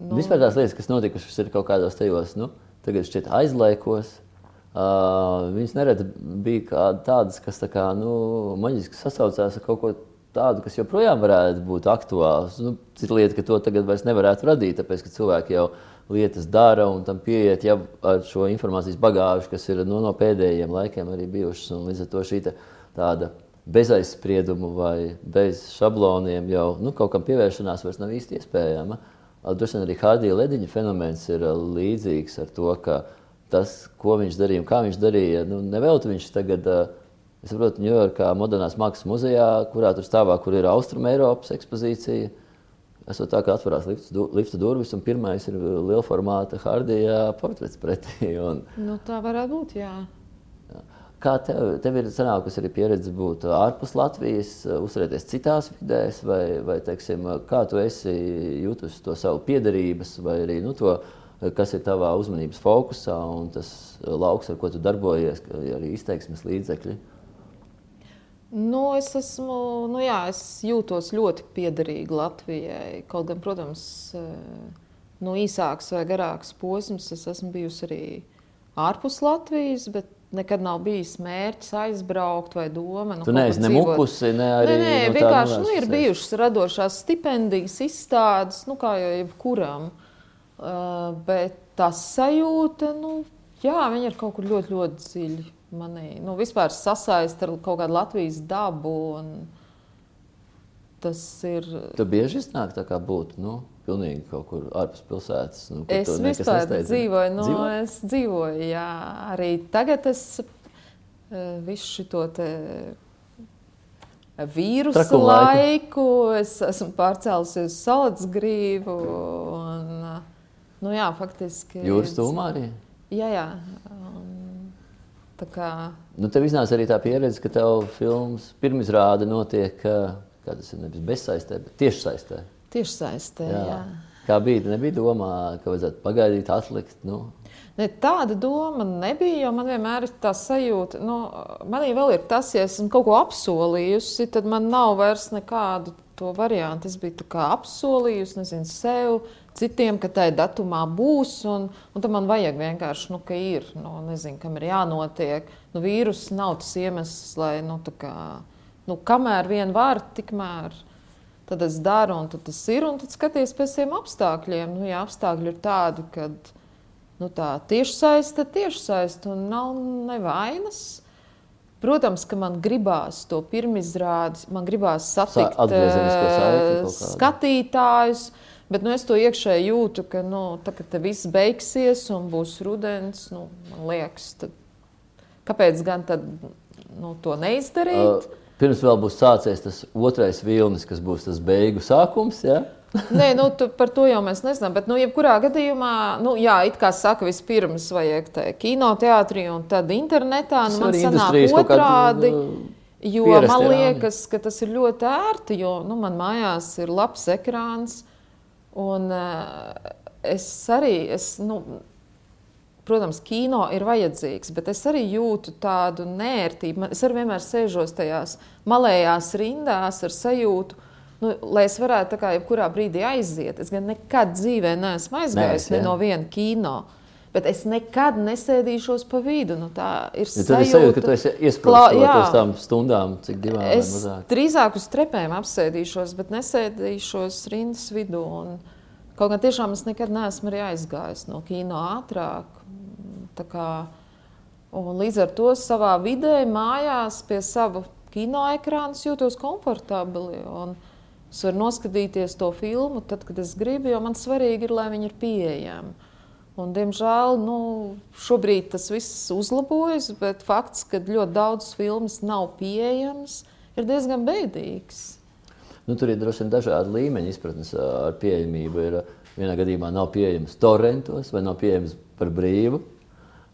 Nu. Vispār tās lietas, kas notikušas, ir kaut kādos tajos, nu, tagad šķiet aizlaikos. Uh, viņas nereti bija tādas, kas tā kā, nu, maģiski sasaucās ar kaut ko tādu, kas joprojām varētu būt aktuāls. Nu, Cita lieta, ka to tagad vairs nevarētu radīt, tāpēc, ka cilvēki jau lietas dara un tam pieiet jau ar šo informācijas bagāžu, kas ir nu, no pēdējiem laikiem arī bijušas. Un līdz ar to šī tā- tāda bez aizspriedumu vai bez šabloniem jau nu, kaut kam pievēršanās vairs nav īsti iespējama. Droši vien arī Hārdija Lediņa fenomens ir ā, līdzīgs ar to, ka tas, ko viņš darīja un kā viņš darīja, nu, nevelti viņš tagad, ā, es saprotu, Ņujorkā modernās mākslas muzejā, kurā tur stāvā, kur ir Austrum Eiropas ekspozīcija, esot tā, ka atverās lifta, du- lifta durvis un pirmais ir liela formāta Hārdija portrets pretī. Un, Nu, tā varētu būt. Jā. Kā tev, tev ir sanākusi arī pieredze būt ārpus Latvijas, uzturēties citās vidēs, vai, vai teiksim, kā tu esi jutusi to savu piederības, vai arī nu, to, kas ir tavā uzmanības fokusā un tas lauks, ar ko tu darbojies, arī izteiksmes līdzekļi? Nu, es esmu, nu jā, es jūtos ļoti piederīga Latvijai. Kaut gan, protams, eh, nu, īsāks vai garāks posms, es esmu bijusi arī ārpus Latvijas, bet nekad nav bijis mērķis aizbraukt vai doma. Nu, Tu neesi ne mukusi, ne arī Nē, nē tā vienkārši nu, ir bijušas radošās stipendijas, izstādes, nu, kā jau jebkuram. Uh, bet tā sajūta, nu, jā, viņa ir kaut kur ļoti, ļoti dziļi. Manī. Nu, vispār sasaist ar kaut kādu Latvijas dabu. un Tas ir. Tu bieži iznāk tā kā būt, nu, pilnīgi kaut kur ārpus pilsētas. Nu, Es vispār dzīvoju, nu, Dzīvo? es dzīvoju, jā, arī tagad es eh, visu šo vīrusu Trako laiku. laiku, es esmu pārcēlusies uz Salacgrīvu. Un, eh, nu, jā, faktiski. Jūras tūmā arī? Jā, jā. Kā, Nu, tev iznāca arī tā pieredze, ka tev filmas pirmizrāde notiek, kā tas ir, nevis bezsaistē, bet tieši saistē. tieši saistē. Jā. Jā. Kā bija, nebija domā, ka vajadzētu pagaidīt, atlikt. Nu, Ne, tāda doma nebija, jo man vienmēr ir tā sajūta, nu, manī vēl ir tas, ja esmu kaut ko apsolījusi, tad man nav vairs nekādu to variantu. Es biju apsolījusi, nezinu, sev, citiem, ka tai datumā būs, un, un tad man vajag vienkārši, nu, ka ir, nu, nezinu, kam ir jānotiek. Nu, vīrus nav tas iemesls, lai, nu, tā kā, nu, kamēr vien var, tikmēr. Tad es daru, un tad tas ir, un tad skaties pēc tiem apstākļiem. Nu, ja apstākļi ir tādi, kad nu, tā tieši saiste, tieši saiste un nav nevainas. Protams, ka man gribās to pirmizrādi, man gribās satikt saiti eh, skatītājus, bet nu, es to iekšēji jūtu, ka nu, tā, kad viss beigsies un būs rudens, nu, man liekas, tad, kāpēc gan tad, nu, to neizdarīt? ā, pirms vēl būs sācies tas otrais vilnis, kas būs tas beigu sākums. Ja? Nē, nu, tu, par to jau mēs nezinām. Bet, nu, jebkurā gadījumā, nu, jā, it kā saka, vispirms vajag te kinoteātrī un tad internetā. Nu, man sanāk otrādi. nu, Jo pierastie man liekas, ka tas ir ļoti ērti, jo nu, man mājās ir labs ekrāns. Un, uh, es arī, es, nu, protams, kino ir vajadzīgs, bet es arī jūtu tādu nērtību. Es arī vienmēr sēžos tajās malējās rindās ar sajūtu, nu, lai es varētu tā kā jebkurā brīdī aiziet. Es gan nekad dzīvē neesmu aizgājis Neesi, ne jā. no viena kino. Bet es nekad nesēdīšos pa vidu. Nu, tā ir Ja tad es sajūtu, ka tu esi uz tām stundām, cik divām vai Es mazāk. drīzāk uz trepēm apsēdīšos, bet nesēdīšos rindas vidū. Un, kaut gan tiešām es nekad neesmu arī aizgājis no kino ātrāk. Kā, līdz ar to savā vidē, mājās, pie sava kinoekrāna jūtos komfortabli. un Es varu noskatīties to filmu, tad, kad es gribu, jo man svarīgi ir, lai viņi ir pieejami. Un, diemžēl nu, šobrīd tas viss uzlabojas, bet fakts, ka ļoti daudz filmas nav pieejamas, ir diezgan bēdīgs. Nu, tur ir droši vien dažādi līmeņi izpratnes ar pieejamību. Ir, vienā gadījumā nav pieejams torrentos vai nav pieejams par brīvu.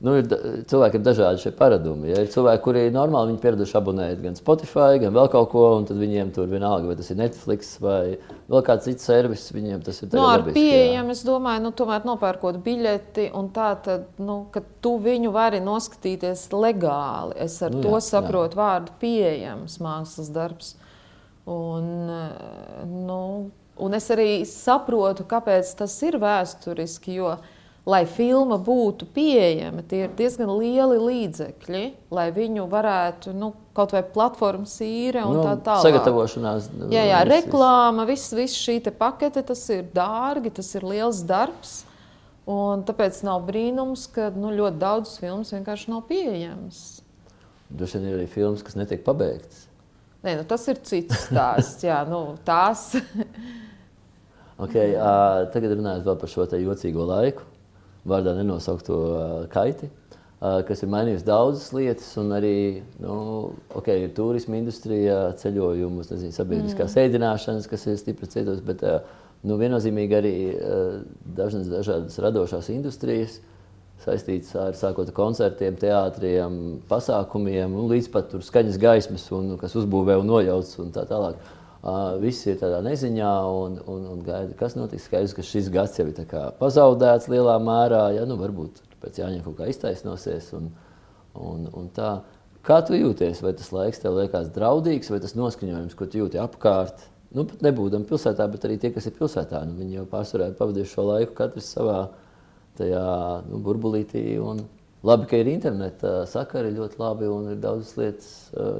Nu, ir cilvēkiem dažādi šie paradumi. Ja? Ir cilvēki, kuri normāli viņi pieraduši abonēt gan Spotify, gan vēl kaut ko, un tad viņiem tur vienalga, vai tas ir Netflix vai vēl kāds cits servis, viņiem tas ir Nu, tagad ar pieejamu es domāju, nu, tomēr nopērkot biļeti, un tā tad, nu, ka tu viņu vari noskatīties legāli. Es ar Nu, nu, to jā, jā, saprotu jā. vārdu pieejams mākslas darbs. Un, eh, nu, un es arī saprotu, kāpēc tas ir vēsturiski. Jo, lai filma būtu pieejama, tie ir diezgan lieli līdzekļi, lai viņu varētu nu, kaut vai platformas īre un Nu, tā tālāk. Sagatavošanās. Jā, jā viss, viss. reklāma, viss vis šī te pakete, tas ir dārgi, tas ir liels darbs. Un tāpēc nav brīnums, ka nu, ļoti daudz filmas vienkārši nav pieejamas. Droši vien ir arī filmas, kas netiek pabeigtas. Nē, nu, tas ir cits stāsts. jā, nu, tās Okay, uh, tagad runājot par šo jocīgo laiku, vārdā nenosaukto uh, kaiti, uh, kas ir mainījusi daudzas lietas, arī nu, okay, ir turisma industrijā, ceļojumus, nezinu, sabiedriskās mm. ēdināšanas, kas ir stipri cietos, bet uh, nu, viennozīmīgi arī dažnas dažādas radošās industrijas saistītas ar sākot koncertiem, teātriem, pasākumiem, un līdz pat tur skaņas gaismas, un, kas uzbūvē un nojauc un tā tālāk. Uh, viss ir tādā neziņā un, un, un gaida, kas notiks. Skaidrs, ka šis gads jau ir pazaudēts lielā mērā. Ja? Nu, varbūt pēc Jāņa kaut kā iztaisnosies. Un, un, un tā. Kā tu jūties? Vai tas laiks tev liekas draudīgs, vai tas noskaņojums, ko tu jūti apkārt? Nu, pat nebūdami pilsētā, bet arī tie, kas ir pilsētā, nu, viņi jau pārsvarā ir pavadījuši šo laiku katrs savā tajā nu, burbulītī. Un labi, ka ir interneta sakari ļoti labi un ir daudzas lietas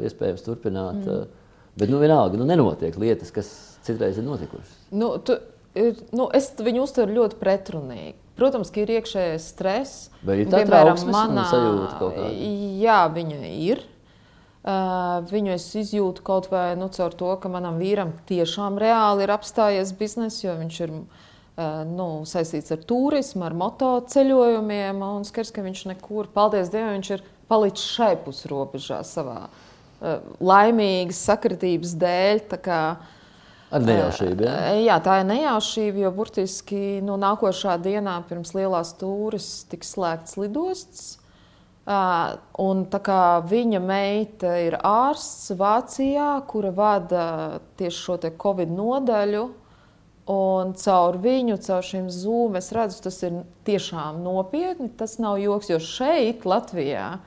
iespējams turpināt. Mm. Bet nu, vienalga, nu, nenotiek lietas, kas citreiz ir notikušas. nu, tu, ir, nu, es viņu uztveru ļoti pretrunīgi. Protams, ka ir iekšējais stress. Vai ir tā trauksmes un sajūta kaut kāda? Jā, viņa ir. Uh, viņu es izjūtu kaut vai nu, caur to, ka manam vīram tiešām reāli ir apstājies bizness, jo viņš ir uh, nu, saistīts ar turismu, ar motoceļojumiem. Un skars, ka viņš nekur, paldies Dievam, viņš ir palicis šai pusrobežā savā uh, laimīgas sakritības dēļ. Ar nejaušību. Ja? Eh, Jā, tā ir nejaušība, jo burtiski no nākošā dienā pirms lielās tūres tiks slēgts lidosts. Uh, un tā kā viņa meita ir ārsts Vācijā, kura vada tieši šo Covid nodaļu, un caur viņu, caur šīm zūmēm, es redzu, tas ir tiešām nopietni. Tas nav joks, jo šeit, Latvijā,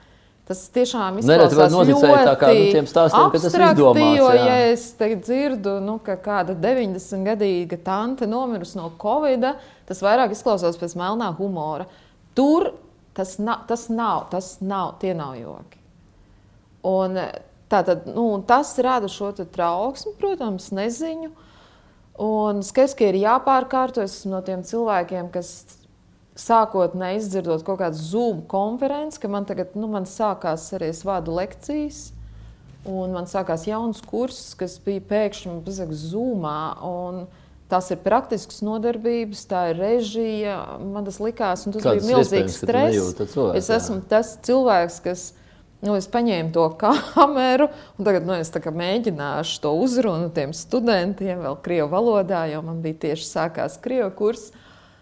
tas tiešām izklausās noticēt tā kā, nu, ļoti tiem stāstiem, abstrakti, izdomāts, Jo, jā. ja es dzirdu, nu, ka kāda 90-gadīga tante nomirusi no Covid, tas vairāk izklausās pēc melnā humora. Tur tas, na, tas nav, tas nav, tie nav joki. Un, tātad, nu, un tas rada šo trauksmi, protams, neziņu. Un skaidrs, ka ir jāpārkārto. Es esmu no tiem cilvēkiem, kas sākotnēji izdzirdot kaut kādu Zoom konferenci, ka man tagad nu, man sākās arī es vādu lekcijas. Un man sākās jauns kurs, kas bija pēkšņi bezsaka Zoomā. un Tās ir praktiskas nodarbības, tā ir režija. Man tas likās, un tas Kā tas bija milzīgs stress. cilvēku, Es jā? esmu tas cilvēks, kas Nu, es paņēmu to kameru, un tagad nu, es mēģināšu to uzrunu tiem studentiem, vēl krievu valodā, jo man bija tieši sākās krievu kurs.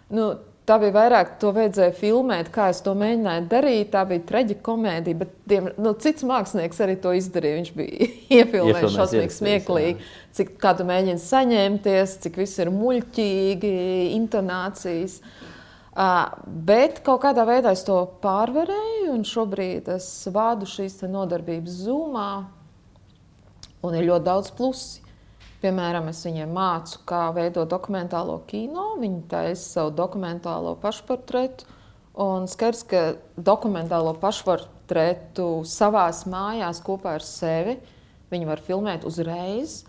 Nu, tā bija vairāk, to vajadzēja filmēt, kā es to mēģināju darīt. Tā bija traģikomēdija, bet tiem, nu, cits mākslinieks arī to izdarīja. Viņš bija iefilmējis šausmīgi smieklīgi, cik kā tu mēģini saņemties, cik viss ir muļķīgi, intonācijas. Uh, bet kaut kādā veidā es to pārvarēju, un šobrīd es vādu šīs nodarbības zumā, un ir ļoti daudz plusi. Piemēram, es viņiem mācu, kā veidot dokumentālo kino. Viņi taisa savu dokumentālo pašportretu. Un skaidrs, ka dokumentālo pašportretu savā mājās kopā ar sevi viņi var filmēt uzreiz.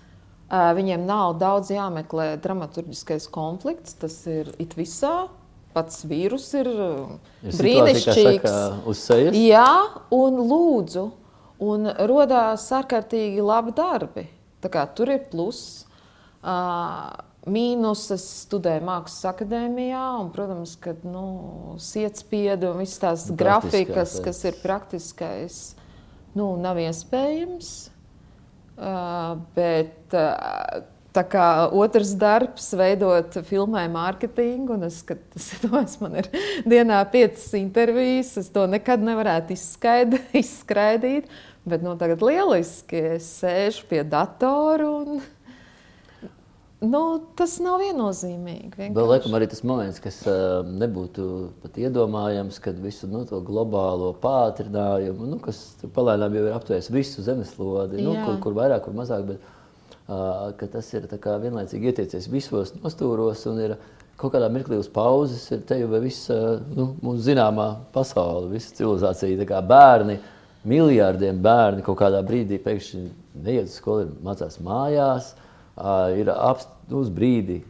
Viņiem nav daudz jāmeklē dramaturgiskais konflikts. Tas ir it visā. Pats vīrus ir kā brīnišķīgs. Jā, un lūdzu, un radās ārkārtīgi labi darbi. Tur ir pluss. Uh, Mīnus es studēju Mākslas akadēmijā, un, protams, ka nu, sietspiedu un visas tās grafikas, kas ir praktiskais, nu, nav iespējams. Uh, bet uh, tā kā otrs darbs, veidot filmēju mārketingu, un es skatos, man ir dienā piecas intervijas, es to nekad nevarētu izskaid, izskraidīt. Bet nu, tagad lieliski es sēžu pie datora un nu, tas nav viennozīmīgi. Vēl vienkārši. laikam arī tas moments, kas uh, nebūtu pat iedomājams, kad visu nu, to globālo pātrinājumu, nu, kas palēnām jau ir aptvērs visu zemeslodi, nu, Jā. kur, kur vairāk, kur mazāk, bet uh, tas ir kā vienlaicīgi ietiecies visos nostūros un ir kaut kādā mirklī uz pauzes, ir te jau viss uh, nu, mūsu zināmā pasaule, visa civilizācija, kā bērni, miljārdiem bērni kaut kādā brīdī pēkšņi neiet uz skolu, ir mācās mājās, ir nu, uz brīdi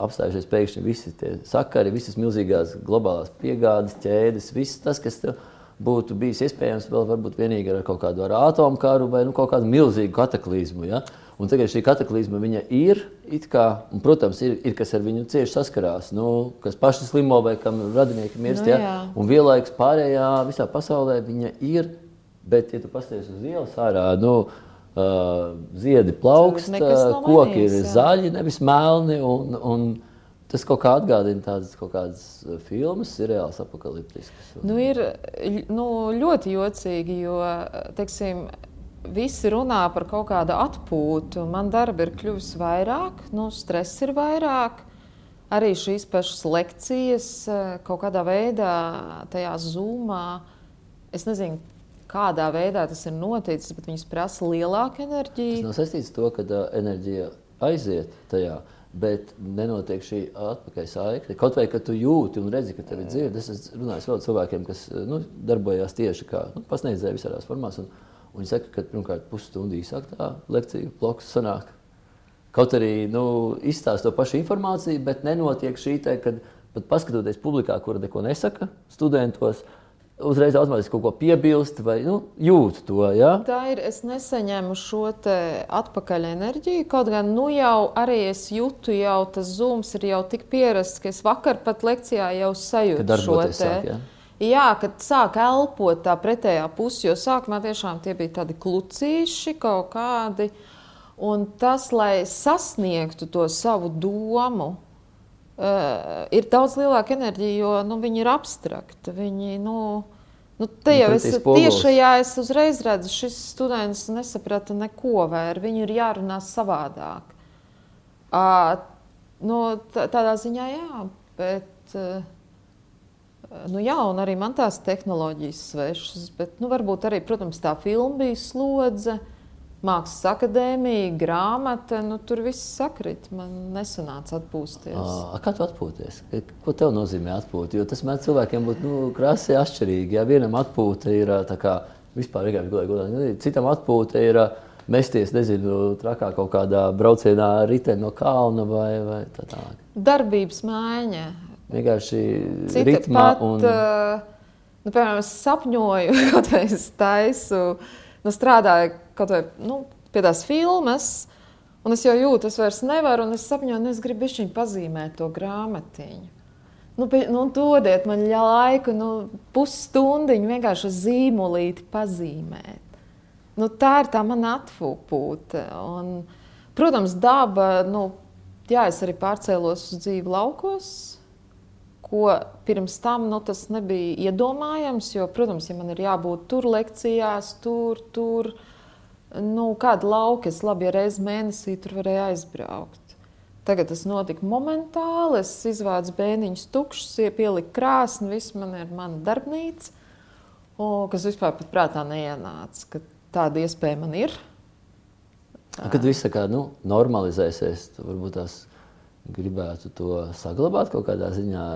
apstājušies pēkšņi visi tie sakari, visas milzīgās globālās piegādes ķēdes, viss tas, kas tev būtu bijis iespējams vēl varbūt vienīgi ar kaut kādu ar atomkaru vai nu, kaut kādu milzīgu kataklizmu. Ja? Un tagad šī kataklizma viņa ir, kā, un, protams, ir, ir kas ar viņu cieši saskarās, nu, kas paši slimo vai kam radinieki mirst. Nu, ja? jā. Un vienlaikus pārējā visā pasaulē viņa ir, bet, ja tu pasties uz ielas ārā, nu, uh, ziedi plaukst, uh, koki ir jā. zaļi, nevis melni. Un, un tas kaut kā atgādina tādas kaut kādas filmas, seriāls, apakaliptiskas. Un, Nu, ir nu, ļoti jocīgi, jo teiksim, visi runā par kaut kādu atpūtu. Man darba ir kļuvis vairāk, nu, stress ir vairāk. Arī šīs pašas lekcijas kaut kādā veidā, tajā zūmā. Es nezinu, kādā veidā tas ir noticis, bet viņas prasa lielāku Tas enerģiju. nav saistīts ar to, ka uh, enerģija aiziet tajā. Bet nenotiek šī atpakaļ saikne. Kaut vai, tu jūti un redzi, ka tev ir dzirde. Es vēl ar cilvēkiem, kas uh, nu, darbojās tieši kā nu, pasniedzēji visādās formās. Un, un viņi saka, ka pirmkārt pusstundu īsāk tā lekcija bloks sanāk. Kaut arī nu, izstāsta to pašu informāciju, bet nenotiek šī te, kad pat paskatoties publikā, kura neko nesaka studentos, uzreiz automātiski kaut ko piebilst vai nu, jūt to. Ja? Tā ir. Es nesaņēmu šo atpakaļ enerģiju. Kaut gan nu jau arī es jūtu, jau tas zūms ir jau tik pierasts, ka es vakar pat lekcijā jau sajūtu šo te. sāk, ja? Jā, kad sāk elpot tā pretējā pusē, jo sākumā tiešām tie bija tādi klucīši kaut kādi. Un tas, lai sasniegtu to savu domu, uh, ir daudz lielāka enerģija, jo nu, viņi ir abstrakti. Viņi, nu, nu, te Nu, jau pretī es tiešajā es uzreiz redzu, šis students nesaprata neko vairs. Viņu ir jārunā savādāk. Uh, nu, tā- tādā ziņā, jā, bet. Uh, Nu, jā, un arī man tās tehnoloģijas svešas, bet nu, varbūt arī, protams, tā filma bija slodze, mākslas akadēmija, grāmata. Nu, tur viss sakrit. Man nesanāca atpūsties. Ā, Kā tu atpūties? Ko tev nozīmē atpūta? Jo tas mēdz cilvēkiem būt nu, krasi atšķirīgi. Ja vienam atpūta ir kā vispār vienkārši godīgi, godīgi. Citam atpūta ir mesties, nezinu, trakā kaut kādā braucienā riteni no kalna vai, vai tā tālāk. Darbības maiņa. Vienkārši Cita ritmā pat, un uh, nu, piemēram, es sapņoju, vai es taisu, nu, strādāju kaut vai nu, pie tās filmas, un es jau jūtu, es vairs nevaru, un es sapņoju, un es gribu viņu pazīmēt to grāmatiņu. Nu, pie- nu, dodiet man laiku, nu, pusstundiņu vienkārši zīmolīti pazīmēt. Nu, tā ir tā mana atpūta. Protams, daba, nu, jā, es arī pārcēlos uz dzīvi laukos, ko pirms tam nu, tas nebija iedomājams. Jo, protams, ja man ir jābūt tur lekcijās, tur, tur, nu, kāda lauka es labi, ja reizes mēnesī tur varēju aizbraukt. Tagad tas notika momentāli. Es izvācu bēniņus tukšus, pieliku krāsni, viss man ir mana darbnīca. Kas vispār pat prātā neienāca, tāda iespēja man ir. Kad viss kā nu, normalizēsies, tad varbūt tās gribētu to saglabāt kaut kādā ziņā.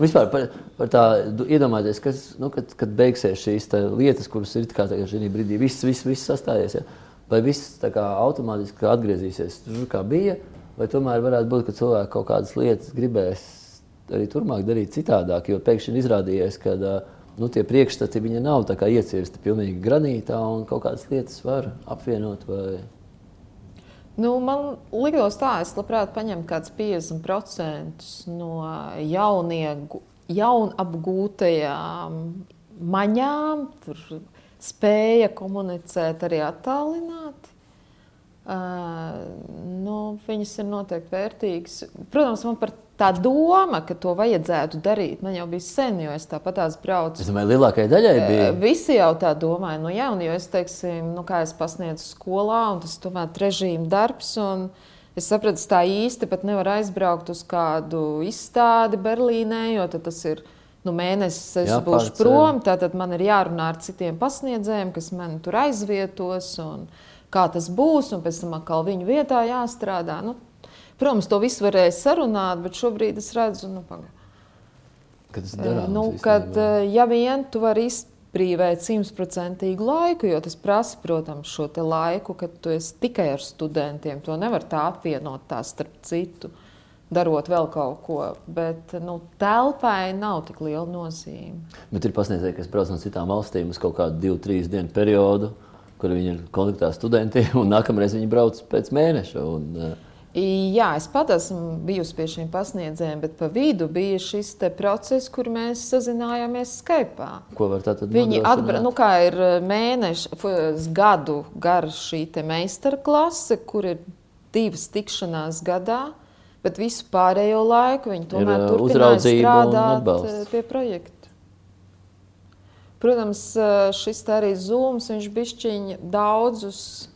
Vispār par, par tā, iedomājieties, kas, nu, kad, kad beigsies šīs lietas, kuras ir šī brīdī, viss, viss, viss sastājies, ja? vai viss tā kā automātiski atgriezīsies tur, kā bija, vai tomēr varētu būt, ka cilvēki kaut kādas lietas gribēs arī turpmāk darīt citādāk, jo pēkšņi izrādījies, ka nu, tie priekšstati nav iecirsti pilnīgi granītā un kaut kādas lietas var apvienot vai Nu, man liekas, tā, es labprāt paņemtu kaut kādus 50% no jauniegu, jaunapgūtajām maņām, tur spēja komunicēt arī attālināti. Uh, nu, viņas ir noteikti vērtīgas. Protams, man par tā doma, ka to vajadzētu darīt, man jau bija sen, jo es tāpat tās braucu. Es domāju, lielākajai daļai bija. Visi jau tā domāja, nu, jā, un jo es teiksim, nu, kā es pasniedzu skolā, un tas tomēr režīma darbs. Es sapratu, tā īsti pat nevar aizbraukt uz kādu izstādi Berlīnē, jo tas ir nu, mēnesis, es būšu Jāpārceļ. prom. Tad man ir jārunā ar citiem pasniedzējiem, kas man tur aizvietos, un kā tas būs, un pēc tam atkal viņu vietā jāstrādā. Nu, protams, to visu varēja sarunāt, bet šobrīd es redzu, nu, paga. Kad darāms, Nu, kad, eh, ja vien tu vari izbrīvēt simtprocentīgu laiku, jo tas prasa, protams, šo laiku, kad tu esi tikai ar studentiem. To nevar tā apvienot tā starp citu, darot vēl kaut ko. Bet nu, telpai nav tik liela nozīme. Bet ir pasniedzēji, kas brauc no citām valstīm uz kaut kādu divu, trīs dienu periodu, kur viņi ir kontaktā ar studentiem, un nākamreiz viņi brauc pēc mēneša. Un, eh, Jā, es pat esmu bijusi pie šiem pasniedzējiem, bet pa vidu bija šis process, kur mēs sazinājāmies Skype. ko var tātad Viņi nodrošināt? atbrauc, nu, kā ir mēneša, gadu gara šī meistarklase, kur ir divas tikšanās gadā, bet visu pārējo laiku viņi tomēr eh, turpināja strādāt eh, pie projekta. Protams, eh, šis arī zūms, viņš bišķiņ daudzus eh,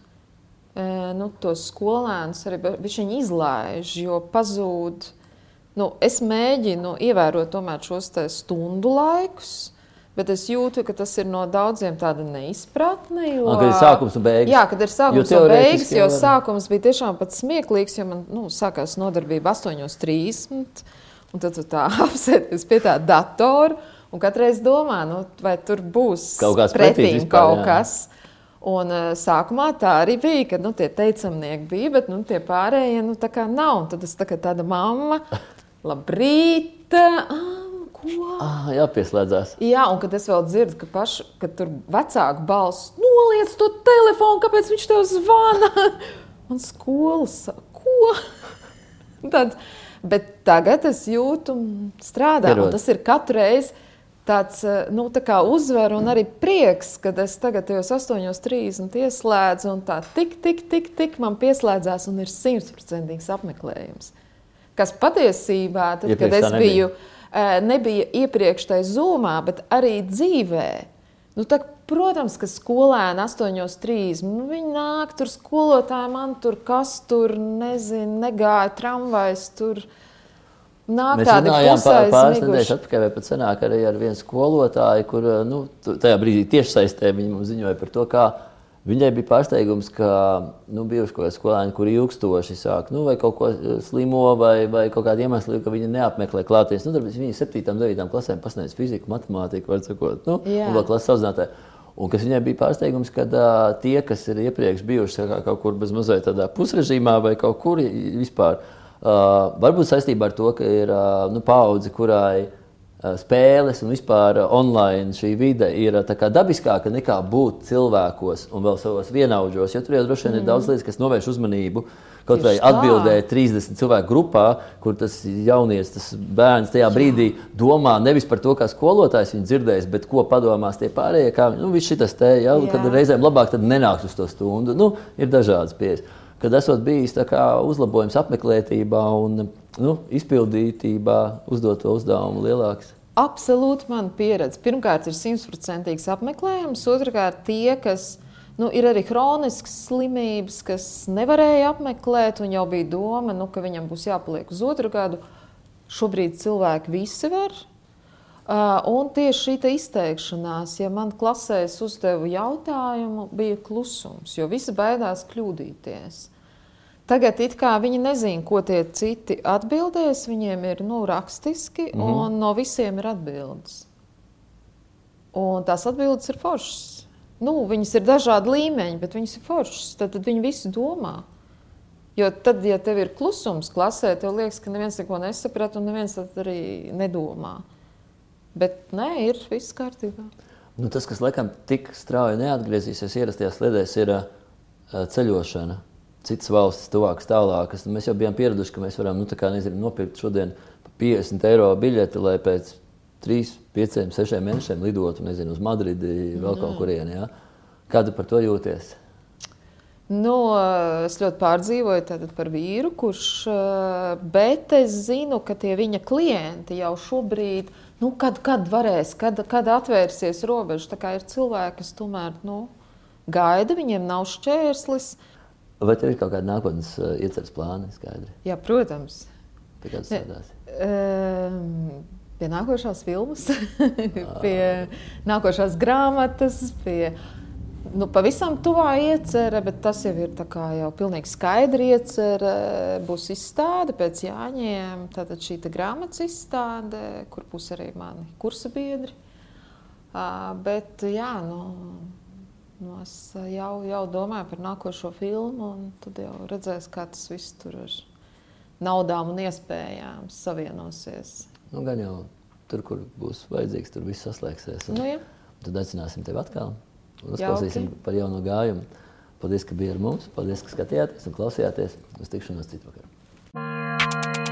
nu, tos skolēnus arī bišķiņ izlaiž, jo pazūd. Nu, es mēģinu ievērot tomēr šos stundu laikus, bet es jūtu, ka tas ir no daudziem tāda neizpratne. Jo, kad ir sākums un beigas. Jā, kad ir sākums un beigas, jo sākums bija tiešām pats smieklīgs, jo man nu, sākās nodarbība 8.30. Un tad tu tā apsēdies pie tā datora un katreiz domā, nu, vai tur būs Kaut pretīts pretīm kaut jā. kas. Un, uh, sākumā tā arī bija, kad nu, tie teicamnieki bija, bet nu, tie pārējie nu, tā kā nav. Un tad es tā kā tāda mamma, labrīt! Ah, ko? Ah, jāpieslēdzās. Jā, un kad es vēl dzirdu, ka, paši, ka tur vecāku balss noliec to telefonu, kāpēc viņš tev zvana. Man skolas ko? Tāds, bet tagad es jūtu, strādā, Pierod. un tas ir katru reizi tāds eh, nu, tā kā uzvar un arī prieks, kad es tagad tajos 8.30 ieslēdzu un tā tik, tik, tik, tik man pieslēdzās un ir simtprocentīgs apmeklējums. Kas patiesībā, tad, kad Iepriekš es tā nebija. biju, eh, nebija iepriekš tajā zūmā, bet arī dzīvē. Nu, tā, protams, ka skolēni 8.30. Nu, viņi nāk, tur skolotāji man tur kas tur nezina, negāja tramvajs. Tur nāk Mēs runājām par pāris nedēļas atpakaļ, vai pat senāk arī ar vienu skolotāju, kur nu, tu- tajā brīdī tiešsaistē viņa mums ziņoja par to, kā viņai bija pārsteigums, ka nu, bijuši kaut kādi skolēni, kuri ilgstoši sāk, nu, vai kaut ko eh, slimo, vai, vai kaut kādu iemeslu, ka viņi neapmeklē klāties. Nu, tad viņi 7. un 9. klasēm pasniedz fiziku, matemātiku, var sakot, nu, Jā. un vēl klases audzinātāji. Un kas viņai bija pārsteigums, ka uh, tie, kas ir iepriekš bijuši kā, kaut kur bez mazliet tādā pusrežīmā vai kaut kur vispār, uh, varbūt saistībā ar to, ka ir uh, nu, paudze, kurai uh, spēles un vispār uh, online šī vide ir uh, dabiskāka nekā būt cilvēkos un vēl savos vienaudžos. Jo tur jau droši vien ir daudz lietas, kas novērš uzmanību. Kaut vai atbildēt 30 cilvēku grupā, kur tas jaunietis, tas bērns tajā brīdī domā nevis par to, kā skolotājs viņu dzirdēs, bet ko padomās tie pārējie. Kā, nu, viss šis te, ja, Jā. kad reizēm labāk nenākt uz to stundu. Nu, ir dažādas pieejas. Kad esot bijis uzlabojums apmeklētībā un nu, izpildītībā, uzdot to uzdevumu lielāks. Absolūti mana pieredze. Pirmkārt, ir simtprocentīgs apmeklējums, otrkārt, tie, kas nu, ir arī chroniskas slimības, kas nevarēja apmeklēt, un jau bija doma, nu, ka viņam būs jāpaliek uz otru gadu. Šobrīd cilvēki visi var. Un tieši šī te izteikšanās, ja man klasē es uzdevu jautājumu, bija klusums, jo visi baidās kļūdīties. Tagad viņi nezina, ko tie citi atbildēs. Viņiem ir nu, rakstiski, mm. un no visiem ir atbildes. Un tās atbildes ir foršas. Nu, viņas ir dažādi līmeņi, bet viņas ir foršas. Tad, tad viņi visi domā. Jo tad, ja tev ir klusums klasē, tev liekas, ka neviens neko nesaprot, un neviens arī nedomā. Bet nē, ir viss kārtībā. Nu, tas, kas laikam tik strauji neatgriezīsies ierastajās sliedēs, ir uh, ceļošana. Citas valstis, tuvākas, tālākas. Nu, mēs jau bijām pieraduši, ka mēs varam nu, nezinu, nopirkt šodien par 50 eiro biļeti, lai pēc 3, 5, 6 mēnešiem lidotu nezinu, uz Madridi, vēl kaut kurieni. Ja? Kā tu par to jūties? Nu, es ļoti pārdzīvoju par vīru, kurš, eh, bet es zinu, ka tie viņa klienti jau šobrīd, nu, kad, kad varēs, kad, kad atvērsies robeža, tā kā ir cilvēki, kas tomēr nu, gaida, viņiem nav šķērslis. Vai tev ir kaut kāda nākotnes uh, ieceres plāni? Skaidri. Jā, protams. Pie kādas strādāsi? Ehm, Pie nākošās filmas, pie nākošās grāmatas, pie nu, pavisam tuvā iecerē, bet tas jau ir jau pilnīgi skaidri iecerē. Būs izstāde pēc Jāņiem, tātad šī grāmatas izstāde, kur būs arī mani kursa biedri. Ā, Bet jā, nu, nu es jau, jau domāju par nākošo filmu, un tad jau redzēs, kā tas viss tur ar naudām un iespējām savienosies. Nu, gan jau tur, kur būs vajadzīgs, tur viss saslēgsies. Un Nu, jā. Tad aicināsim tevi atkal. Uzklausīsim Jauki. par jauno gājumu. Paldies, ka bijāt ar mums. Paldies, ka skatījāties un klausījāties. Uz tikšanos citvakar.